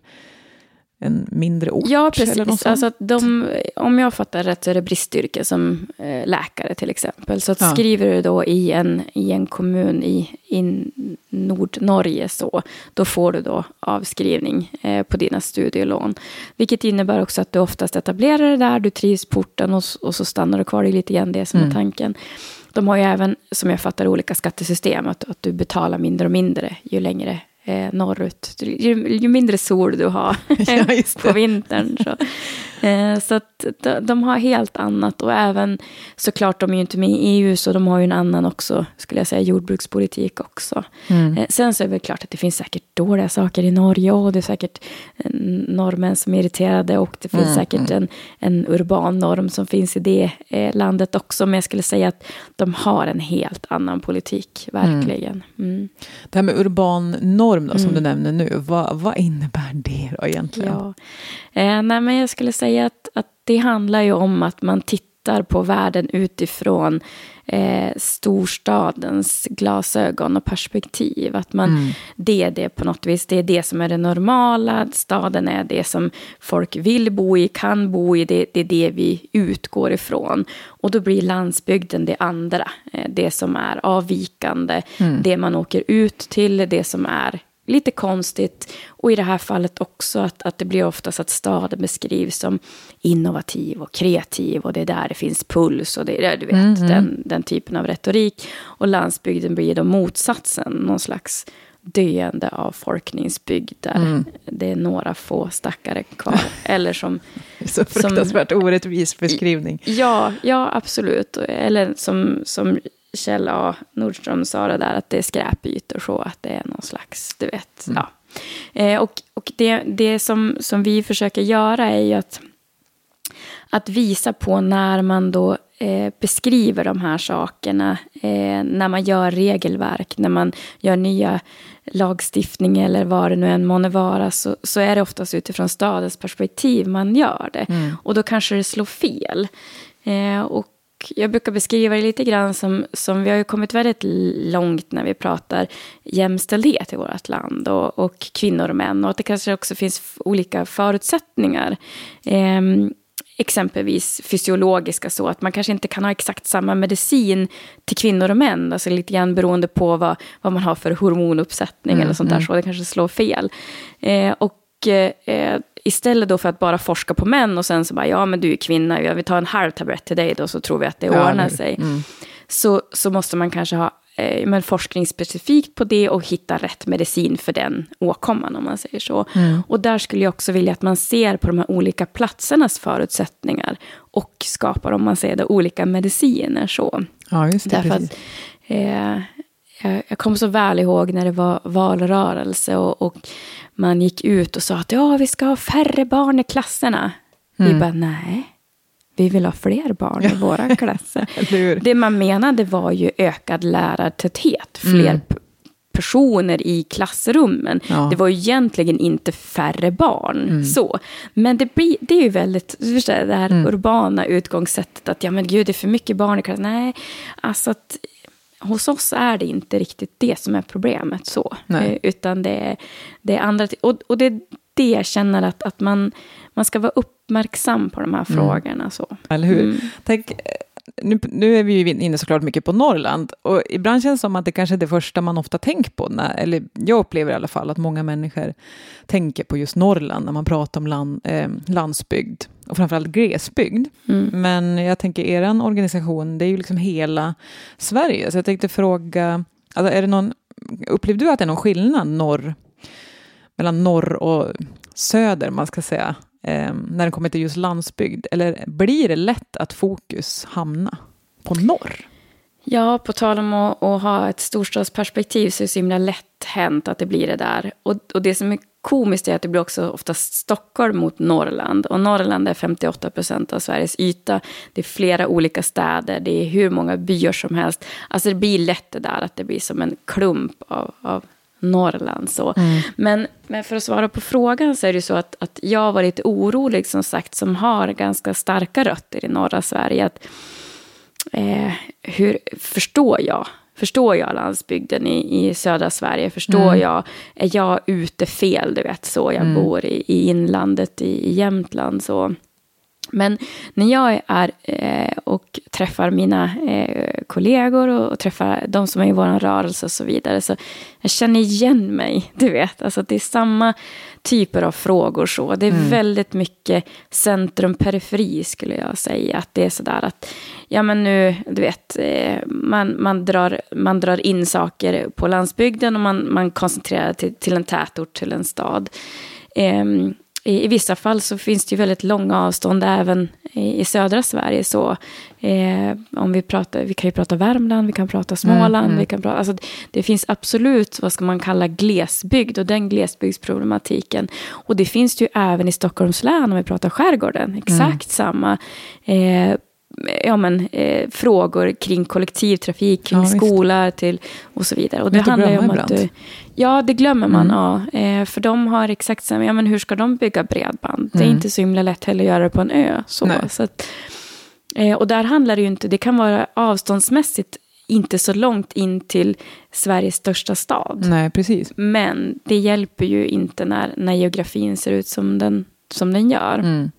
en mindre ort? Ja, precis. Alltså att de, om jag fattar rätt så är det bristyrke som eh, läkare till exempel. Så att ja. skriver du då i en, i en kommun i, i Nordnorge så, då får du då avskrivning eh, på dina studielån. Vilket innebär också att du oftast etablerar dig där, du trivs på orten och, och så stannar du kvar. Det är lite grann det som mm. är tanken. De har ju även, som jag fattar olika skattesystem, att, att du betalar mindre och mindre ju längre norrut. Ju, ju, mindre sol du har ja, på vintern. Så, eh, så att de, de, har helt annat och även såklart de är ju inte med i EU så de har ju en annan också, skulle jag säga, jordbrukspolitik också. Mm. Eh, sen så är det väl klart att det finns säkert dåliga saker i Norge och det är säkert eh, norrmän som är irriterade och det finns mm. säkert mm. en, en urban norm som finns i det eh, landet också. Men jag skulle säga att de har en helt annan politik, verkligen. Mm. mm. Det här med urban norm då, som mm. du nämner nu, vad, vad innebär det då egentligen? Ja. Eh, nej, men jag skulle säga att, att det handlar ju om att man tittar på världen utifrån eh, storstadens glasögon och perspektiv. Att man, mm. Det är det på något vis, det är det som är det normala. Staden är det som folk vill bo i, kan bo i, det, det är det vi utgår ifrån. Och då blir landsbygden det andra, eh, det som är avvikande, mm. det man åker ut till, det som är lite konstigt. Och i det här fallet också att, att det blir oftast att staden beskrivs som innovativ och kreativ och det är där det finns puls och det är du vet, mm -hmm. den, den typen av retorik. Och landsbygden blir då motsatsen, någon slags döende avfolkningsbygd där mm. det är några få stackare kvar. Eller som... Så fruktansvärt som, orättvis beskrivning. Ja, ja, absolut. Eller som, som Kjell A. Nordström sa det där att det är skräpytor så att det är någon slags, du vet, mm. ja. Eh, och och det, det som, som vi försöker göra är ju att, att visa på när man då eh, beskriver de här sakerna, eh, när man gör regelverk, när man gör nya lagstiftning eller vad det nu än månde vara, så, så är det oftast utifrån stadens perspektiv man gör det. Mm. Och då kanske det slår fel. Eh, och jag brukar beskriva det lite grann som, som vi har ju kommit väldigt långt när vi pratar jämställdhet i vårt land och, och kvinnor och män och att det kanske också finns olika förutsättningar. Eh, exempelvis fysiologiska så att man kanske inte kan ha exakt samma medicin till kvinnor och män, alltså lite grann beroende på vad, vad man har för hormonuppsättning mm, eller sånt där, mm. så det kanske slår fel. Eh, och eh, istället då för att bara forska på män och sen så bara, ja men du är kvinna, jag vill ta en halv tablett till dig då så tror vi att det ja, ordnar sig. Mm. Så, så måste man kanske ha eh, men forskning specifikt på det och hitta rätt medicin för den åkomman om man säger så. Mm. Och där skulle jag också vilja att man ser på de här olika platsernas förutsättningar och skapar, om man säger det, olika mediciner så. Ja, just det. Därför att, eh, jag, jag kommer så väl ihåg när det var valrörelse och, och man gick ut och sa att ja, vi ska ha färre barn i klasserna. Mm. Vi bara, nej, vi vill ha fler barn i våra klasser. det man menade var ju ökad lärartäthet, fler mm. personer i klassrummen. Ja. Det var ju egentligen inte färre barn. Mm. så. Men det, blir, det är ju väldigt, det här mm. urbana utgångssättet att ja men gud, det är för mycket barn i klassen. Nej, alltså att hos oss är det inte riktigt det som är problemet så. Nej. Eh, utan det, det är andra... Och, och det är det jag känner att, att man, man ska vara uppmärksam på de här mm. frågorna. Så. Eller hur? Mm. Tänk, nu, nu, är vi ju inne såklart mycket på Norrland och ibland känns det som att det kanske är det första man ofta tänker på, när, eller jag upplever i alla fall att många människor tänker på just Norrland när man pratar om land, eh, landsbygd och framförallt glesbygd. Mm. Men jag tänker er organisation, det är ju liksom hela Sverige, så jag tänkte fråga, alltså är det någon, upplevde du att det är någon skillnad norr, mellan norr och söder, man ska säga, eh, när det kommer till just landsbygd? Eller blir det lätt att fokus hamna på norr? Ja, på tal om att, att, ha ett storstadsperspektiv så är det så himla lätt hänt att det blir det där. Och, och det som är komiskt är att det blir också oftast Stockholm mot Norrland. Och Norrland är 58 procent av Sveriges yta. Det är flera olika städer, det är hur många byar som helst. Alltså det blir lätt det där att det blir som en klump av, av Norrland. Så. Mm. Men, men för att svara på frågan så är det så att, att jag var lite orolig som sagt som har ganska starka rötter i norra Sverige. Att, eh, hur förstår jag förstår jag landsbygden i, i södra Sverige? Förstår mm. jag, är jag ute fel, du vet, så jag mm. bor i, i inlandet i, i Jämtland, så men när jag är eh, och träffar mina eh, kollegor och, och, träffar de som är i vår rörelse och så vidare, så jag känner igen mig, du vet. Alltså det är samma typer av frågor så. Det är mm. väldigt mycket centrum-periferi skulle jag säga. Att det är sådär att, ja men nu, du vet, eh, man, man, drar, man drar in saker på landsbygden och man, man koncentrerar till, till en tätort, till en stad. Um, i, i, vissa fall så finns det ju väldigt långa avstånd även i, i södra Sverige. Så, eh, om vi, pratar, vi kan ju prata Värmland, vi kan prata Småland. Mm, mm. Vi kan prata, alltså, det finns absolut vad ska man kalla glesbygd och den glesbygdsproblematiken. Och det finns det ju även i Stockholms län om vi pratar skärgården. Exakt mm. samma. Eh, ja, men, eh, frågor kring kollektivtrafik, kring ja, skolor till, och så vidare. Och det handlar ju om att du, Ja, det glömmer man. Mm. Ja, eh, för de har exakt samma, ja men hur ska de bygga bredband? Mm. Det är mm. inte så himla lätt heller att göra det på en ö. Så, så att, eh, och där handlar det ju inte, det kan vara avståndsmässigt inte så långt in till Sveriges största stad. Nej, precis. Men det hjälper ju inte när, när geografin ser ut som den, som den gör. Mm.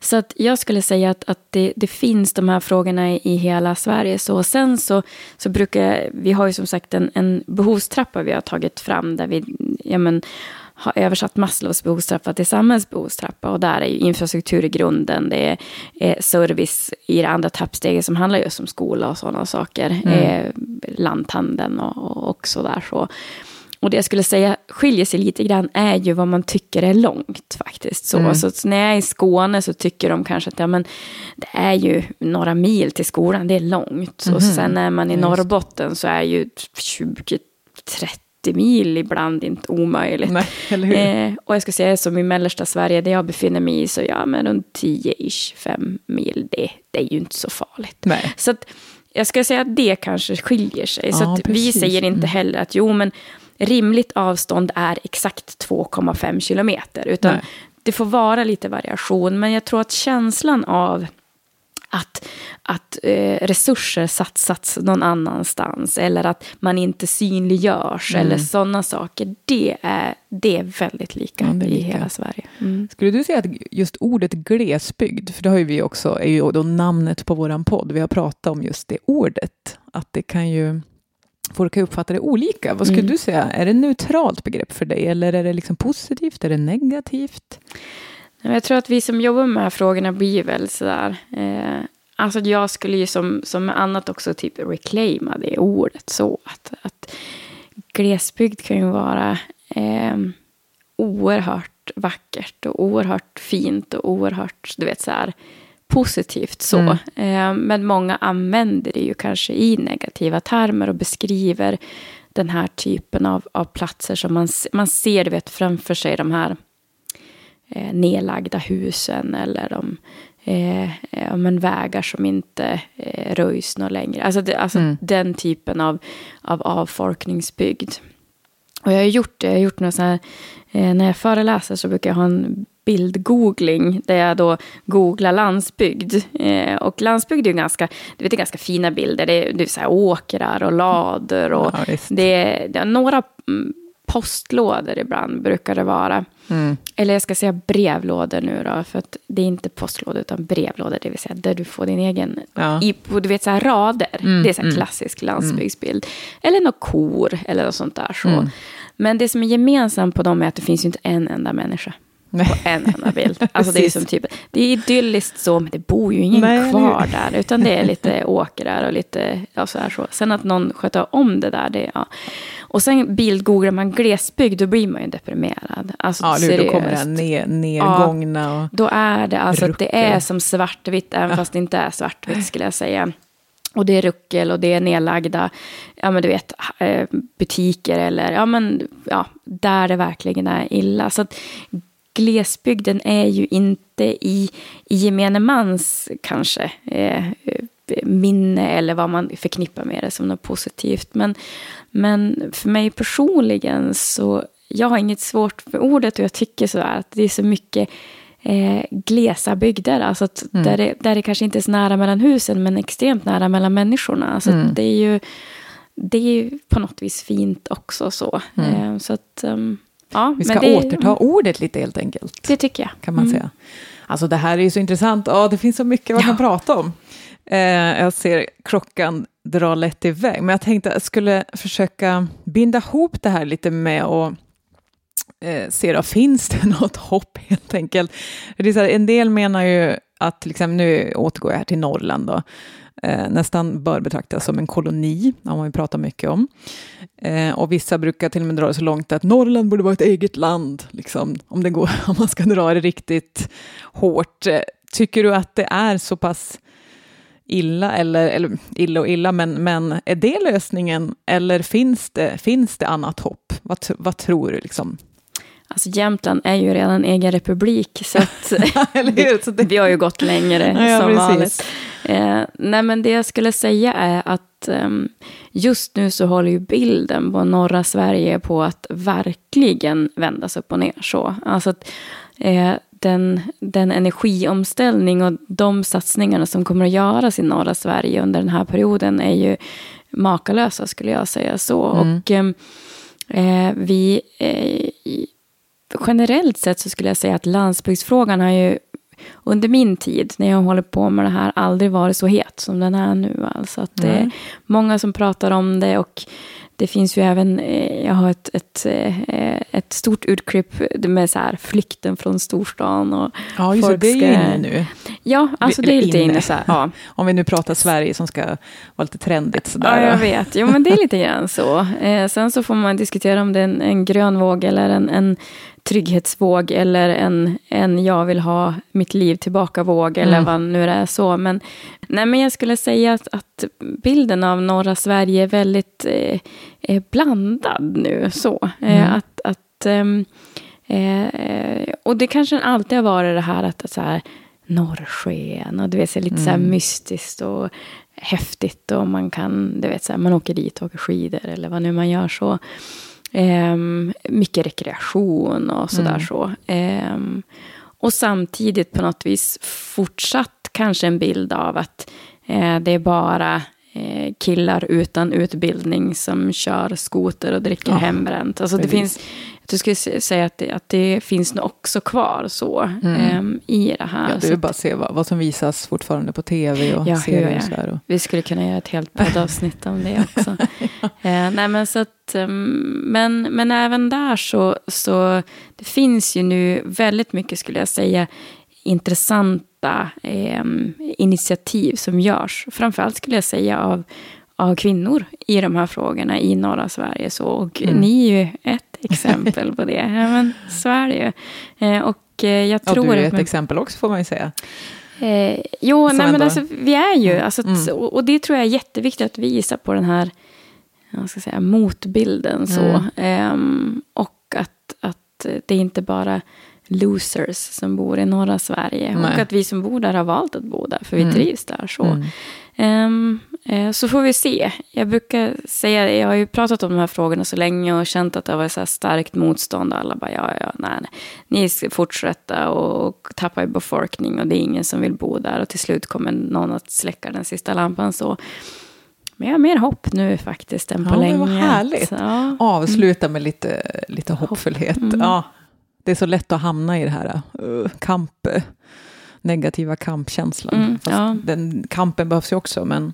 Så att jag skulle säga att, att det, det, finns de här frågorna i, i hela Sverige. Så sen så, så brukar, vi har ju som sagt en, en behovstrappa vi har tagit fram där vi ja men, har översatt Maslows behovstrappa till samhällsbehovstrappa. Och där är ju infrastruktur i grunden, det är, är service i det andra tappsteget som handlar just om skola och sådana saker. Mm. Eh, lanthandeln och, och, och sådär så. Och det jag skulle säga skiljer sig lite grann är ju vad man tycker är långt faktiskt. Så, mm. så, när jag är i Skåne så tycker de kanske att ja, men, det är ju några mil till skolan, det är långt. Mm. Och mhm. sen är man i Norrbotten så är ju 20-30 mil ibland inte omöjligt. Nej, eh, och jag ska säga som i mellersta Sverige, där jag befinner mig i, så ja, men runt 10-ish, 5 mil, det, det är ju inte så farligt. Nej. Så att, jag ska säga att det kanske skiljer sig. Så att vi säger inte mm. heller att jo, men rimligt avstånd är exakt 2,5 kilometer. Utan Nej. det får vara lite variation. Men jag tror att känslan av att, att eh, resurser satsats någon annanstans eller att man inte synliggörs mm. eller sådana saker. Det är, det är väldigt lika ja, är i lika. hela Sverige. Mm. Skulle du säga att just ordet glesbygd, för det har ju vi också, är ju då namnet på våran podd, vi har pratat om just det ordet, att det kan ju folk kan uppfatta det olika. Vad skulle mm. du säga? Är det ett neutralt begrepp för dig eller är det liksom positivt? Är det negativt? Jag tror att vi som jobbar med de här frågorna blir väl sådär. Eh, alltså jag skulle ju som, som annat också typ reclaima det ordet så att, att glesbygd kan ju vara eh, oerhört vackert och oerhört fint och oerhört, du vet så här, positivt så. Mm. Eh, men många använder det ju kanske i negativa termer och beskriver den här typen av, av platser som man, man ser du vet, framför sig de här eh, nedlagda husen eller de eh, ja, men vägar som inte eh, röjs något längre. Alltså, det, alltså mm. den typen av, av avfolkningsbygd. Och jag har gjort det, jag har gjort något så här, eh, när jag föreläser så brukar jag ha en bildgoogling där jag då googlar landsbygd. Eh, och landsbygd är ju ganska, du vet, det är ganska fina bilder. Det är, det är så här åkrar och lador och ja, det, är, det är några mm, postlådor ibland brukar det vara. Mm. Eller jag ska säga brevlådor nu då, för att det är inte postlådor utan brevlådor, det vill säga där du får din egen, ja. i, du vet så här rader, mm, det är så här mm. klassisk landsbygdsbild. Eller något kor eller något sånt där. Så. Mm. Men det som är gemensamt på dem är att det finns ju inte en enda människa. På en enda bild. Alltså det, är som typ, det är idylliskt så, men det bor ju ingen Nej, kvar där. Utan det är lite åkrar och lite ja, så här så. Sen att någon sköter om det där, det, ja. Och sen bildgooglar man glesbygd, då blir man ju deprimerad. Alltså, ja, nu, då kommer det ner, nergångna ja, Då är det alltså att det är som svartvitt, även ja. fast det inte är svartvitt skulle jag säga. Och det är ruckel och det är nedlagda, ja men du vet, eh, butiker eller, ja men, ja, där det verkligen är illa. Så att glesbygden är ju inte i, i gemene mans kanske eh, minne eller vad man förknippar med det som något positivt. Men, men för mig personligen så, jag har inget svårt för ordet och jag tycker så att det är så mycket eh, glesa bygder. Alltså att mm. där, det, där det kanske inte är så nära mellan husen men extremt nära mellan människorna. Alltså mm. det är ju det är på något vis fint också. Så, mm. eh, så att, um, ja, Vi ska det, återta ordet lite helt enkelt. Det tycker jag. Kan man mm. säga. Alltså det här är ju så intressant, oh, det finns så mycket man ja. kan prata om. Eh, jag ser klockan dra lätt iväg, men jag tänkte att jag skulle försöka binda ihop det här lite med att eh, se då, finns det något hopp helt enkelt? Det är så här, en del menar ju att, till exempel, nu återgår jag här till Norrland då, eh, nästan bör betraktas som en koloni, det har man ju pratat mycket om. Eh, och vissa brukar till och med dra det så långt att Norrland borde vara ett eget land, liksom, om, det går, om man ska dra det riktigt hårt. Eh, tycker du att det är så pass illa, eller, eller illa och illa, men, men är det lösningen, eller finns det, finns det annat hopp? Vad, vad tror du? Liksom? Alltså Jämtland är ju redan egen republik, så, att vi, vi, har ju gått längre ja, som vanligt. Eh, nej, men det jag skulle säga är att eh, just nu så håller ju bilden på norra Sverige på att verkligen vändas upp och ner. Så. Alltså att, eh, den, den energiomställning och de satsningarna som kommer att göras i norra Sverige under den här perioden är ju makalösa, skulle jag säga så. Mm. Och ehm, eh, vi eh, generellt sett så skulle jag säga att landsbygdsfrågan har ju under min tid, när jag håller på med det här, aldrig varit så het som den är nu. Alltså att det är många som pratar om det och det finns ju även, eh, jag har ett, ett, eh, ett stort utklipp med så här flykten från storstan. Och ja, just det, det är ju inne nu. Ja, alltså det är lite inne. så här, ja. Om vi nu pratar Sverige som ska vara lite trendigt sådär. Ja, jag vet. Jo, men det är lite grann så. Eh, sen så får man diskutera om det är en, en grön våg eller en, en trygghetsvåg eller en, en jag vill ha mitt liv tillbaka-våg eller mm. vad nu det är så. Men, nej, men jag skulle säga att, att bilden av norra Sverige är väldigt eh, blandad nu. så. Eh, mm. att, att, ehm, eh, och det kanske alltid har varit det här att, att så här, norrsken och du vet, så lite mm. så här mm. mystiskt och häftigt och man kan, du vet, så här, man åker dit och åker skidor eller vad nu man gör så. Eh, mycket rekreation och sådär mm. så. Eh, och samtidigt på något vis fortsatt kanske en bild av att eh, det är bara eh, killar utan utbildning som kör skoter och dricker ja, hembränt. Alltså det finns, jag skulle säga att det, att det finns nog också kvar så mm. um, i det här. Ja, det är bara att se vad, vad som visas fortfarande på tv och ja, serier och. Och... Vi skulle kunna göra ett helt poddavsnitt om det också. ja. uh, nej, men, så att, um, men, men även där så, så det finns ju nu väldigt mycket, skulle jag säga, intressanta eh, initiativ som görs. Framförallt skulle jag säga av, av kvinnor i de här frågorna i norra Sverige. Så, och mm. ni är ju ett exempel på det. Ja, men så är det ju. Eh, och eh, jag tror... Och du är ett men, exempel också får man ju säga. Eh, jo, nej, men alltså, vi är ju, mm. alltså, mm. och det tror jag är jätteviktigt att visa på den här jag ska säga, motbilden. Så. Mm. Eh, och att, att det inte bara losers som bor i norra Sverige. Nej. Och att vi som bor där har valt att bo där, för vi mm. trivs där. Så. Mm. Um, så får vi se. Jag brukar säga, jag har ju pratat om de här frågorna så länge och känt att det har varit så starkt motstånd. Alla bara, ja, ja, nej, nej. Ni ska fortsätta och tappa i befolkning och det är ingen som vill bo där. Och till slut kommer någon att släcka den sista lampan. så. Men jag har mer hopp nu faktiskt än på ja, länge. Vad härligt. Ja. Avsluta med lite, lite hoppfullhet. Mm. Ja, det är så lätt att hamna i det här uh, kamp, negativa kampkänslan. Mm, ja. den, kampen behövs ju också, men...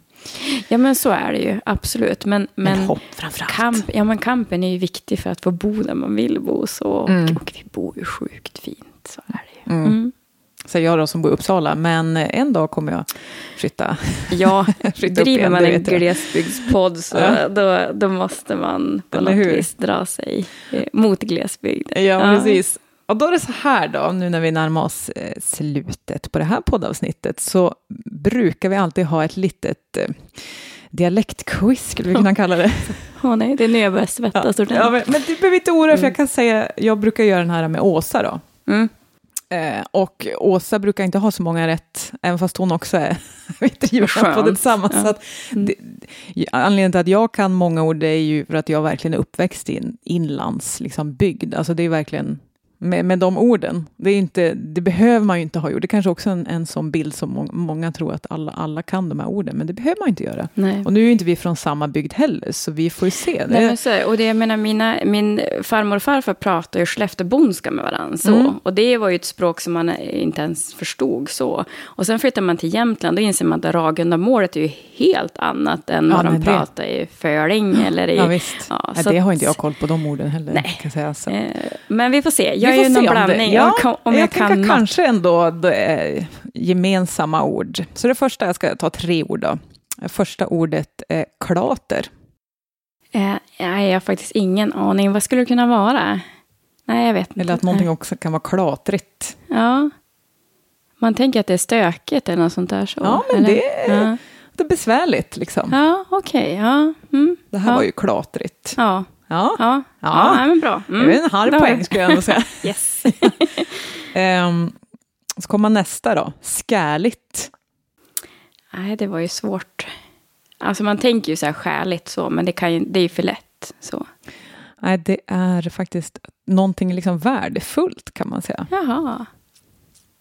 Ja, men så är det ju, absolut. Men, men, men hopp framförallt. Kamp, ja, men kampen är ju viktig för att få bo där man vill bo. Så, och, mm. och vi bor ju sjukt fint, så är det ju. Mm. Mm. Säger jag då som bor i Uppsala, men en dag kommer jag flytta. Ja, flytta driver man en glesbygdspodd så ja. då, då måste man på Eller något hur? vis dra sig eh, mot glesbygden. Ja, ja, precis. Och då är det så här då, nu när vi närmar oss eh, slutet på det här poddavsnittet, så brukar vi alltid ha ett litet eh, dialektquiz, skulle vi kunna kalla det. Åh oh, nej, det är nu jag börjar svettas ja, ja, men, men du behöver inte oroa mm. för jag kan säga, jag brukar göra den här med Åsa då. Mm. Eh, och Åsa brukar inte ha så många rätt, även fast hon också är driver på det tillsammans. Ja. Så att mm. det, anledningen till att jag kan många ord det är ju för att jag verkligen är uppväxt i en inlandsbygd. Liksom, Alltså det är verkligen med, med de orden. Det, är inte, det behöver man ju inte ha gjort. Det är kanske också en, en sån bild som må, många tror att alla, alla kan de här orden, men det behöver man inte göra. Nej. Och nu är ju inte vi från samma bygd heller, så vi får ju se. Det. Nej, så, och det, jag menar, mina, min farmor och farfar pratar ju skellefteåbonska med varandra. Så. Mm. Och det var ju ett språk som man inte ens förstod. så. Och sen flyttar man till Jämtland, då inser man att Ragundamålet är ju helt annat än Ja, vad de det- pratar i Föling eller i... Ja, visst. Ja, så det har inte jag koll på de orden heller. Nej. Kan säga, så. Eh, Men vi får se. Jag är ju någon om det- blandning. Ja, om, om jag, jag, kan kanske ändå det gemensamma ord. Så det första, jag ska ta tre ord då. Första ordet är klater. Eh, jag har faktiskt ingen aning. Vad skulle det kunna vara? Nej, jag vet inte. Eller att någonting också kan vara klatrigt. Ja. Man tänker att det är stökigt eller något sånt där. Så, Ja, men eller? det är- Ja, Det är besvärligt liksom. ja okej. Ja. Mm. Det här ja. var ju klatrigt. Ja, Ja, ja. Ja. ja. men bra. Mm. det är en halv Då- poäng skulle jag ändå säga. Yes. Ehm, så kommer nästa då. Skärligt. nej, det var ju svårt. Alltså man tänker ju så här skäligt så, men det, kan ju, det är ju för lätt. Så. Nej, det är faktiskt någonting liksom värdefullt kan man säga. Jaha.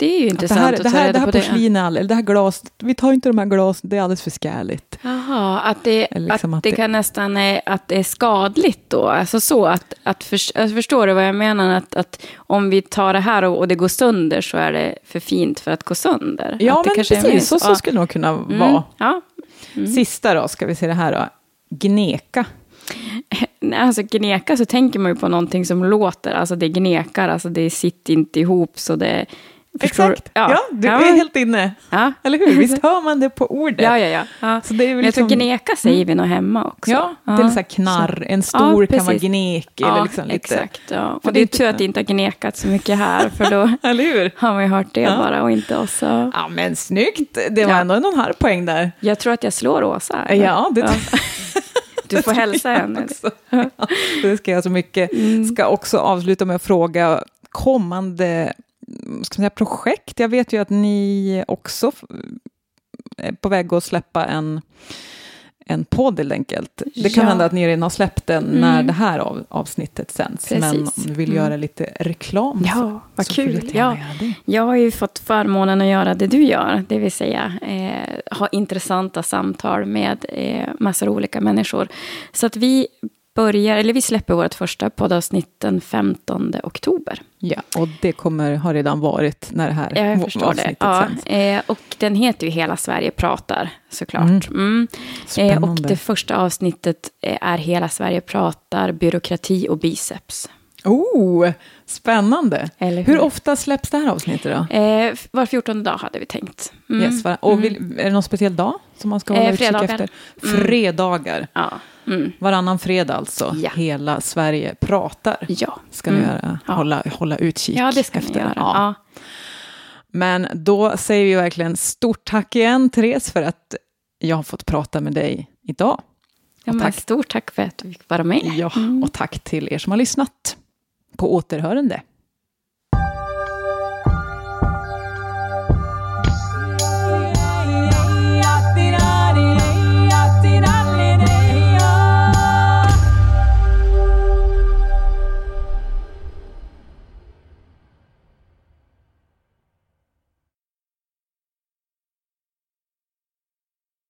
Det är ju Att det intressant här, att det ta här, reda det här på det. porslinet, eller det här glaset, vi tar inte de här glasen, det är alldeles för skärligt. Jaha, att det, liksom att att det det- kan nästan är, att det är skadligt då? Alltså så att, att för, alltså förstår du vad jag menar? Att, att om vi tar det här och, och det går sönder så är det för fint för att gå sönder? Ja, att det men precis, så, så skulle det nog kunna Mm, vara. Ja, Sista då, ska vi se det här då. Gneka. Alltså gneka så tänker man ju på någonting som låter, alltså det gnekar, alltså det sitter inte ihop så det... förstår- Exakt. Ja, du ja, är helt inne. ja. Eller hur? Visst hör man det på ordet? Ja, ja, ja. ja. Så det är väl Men jag tror liksom- gneka säger vi nog hemma också. Ja, det är lite knarr. En stor kan vara gnek. Ja, eller liksom lite, exakt. Ja. Och det är tur att det inte har gnekat så mycket här, för då Eller hur? har man ju hört det Ja. bara och inte oss. Ja, men snyggt. Det var Ja. ändå någon halv poäng där. Jag tror att jag slår Åsa. eller? Ja, det, Du får hälsa henne. Ja, det ska jag så mycket. Mm. Ska också avsluta med att fråga kommande ska man säga, projekt. Jag vet ju att ni också är på väg att släppa en, en podd helt enkelt. Det kan Ja. hända att ni redan har släppt den Mm. när det här av, avsnittet sänds. Men om Precis. du vill Mm. göra lite reklam Ja, så, vad så kul. Ja. Jag har ju fått förmånen att göra det du gör, det vill säga eh, ha intressanta samtal med eh, massor av olika människor. Så att vi börjar, eller vi släpper vårt första poddavsnitt den 15 oktober. Ja, och det kommer ha redan varit när det här Jag förstår det. Ja, sänds. eh, och den heter ju Hela Sverige pratar, såklart. Mm. Eh, och det första avsnittet eh, är Hela Sverige pratar byråkrati och biceps. Oh, spännande. Eller Hur hur? ofta släpps det här avsnittet då? Eh, var 14 dag hade vi tänkt. Mm. Yes, och vill, är det någon speciell dag som man ska hålla Eh, utkik fredagar. efter? Mm. Fredagar. Ja. Mm. Varannan fredag alltså. Ja. Hela Sverige pratar. Ja. Ska ni Mm. göra, Ja. hålla, hålla utkik ja, det ska efter. ni göra. Ja. Men då säger vi verkligen stort tack igen, Therese, för att jag har fått prata med dig idag. Ja, tack. Stort tack för att du fick vara med. Ja, Mm. och tack till er som har lyssnat. På återhörande.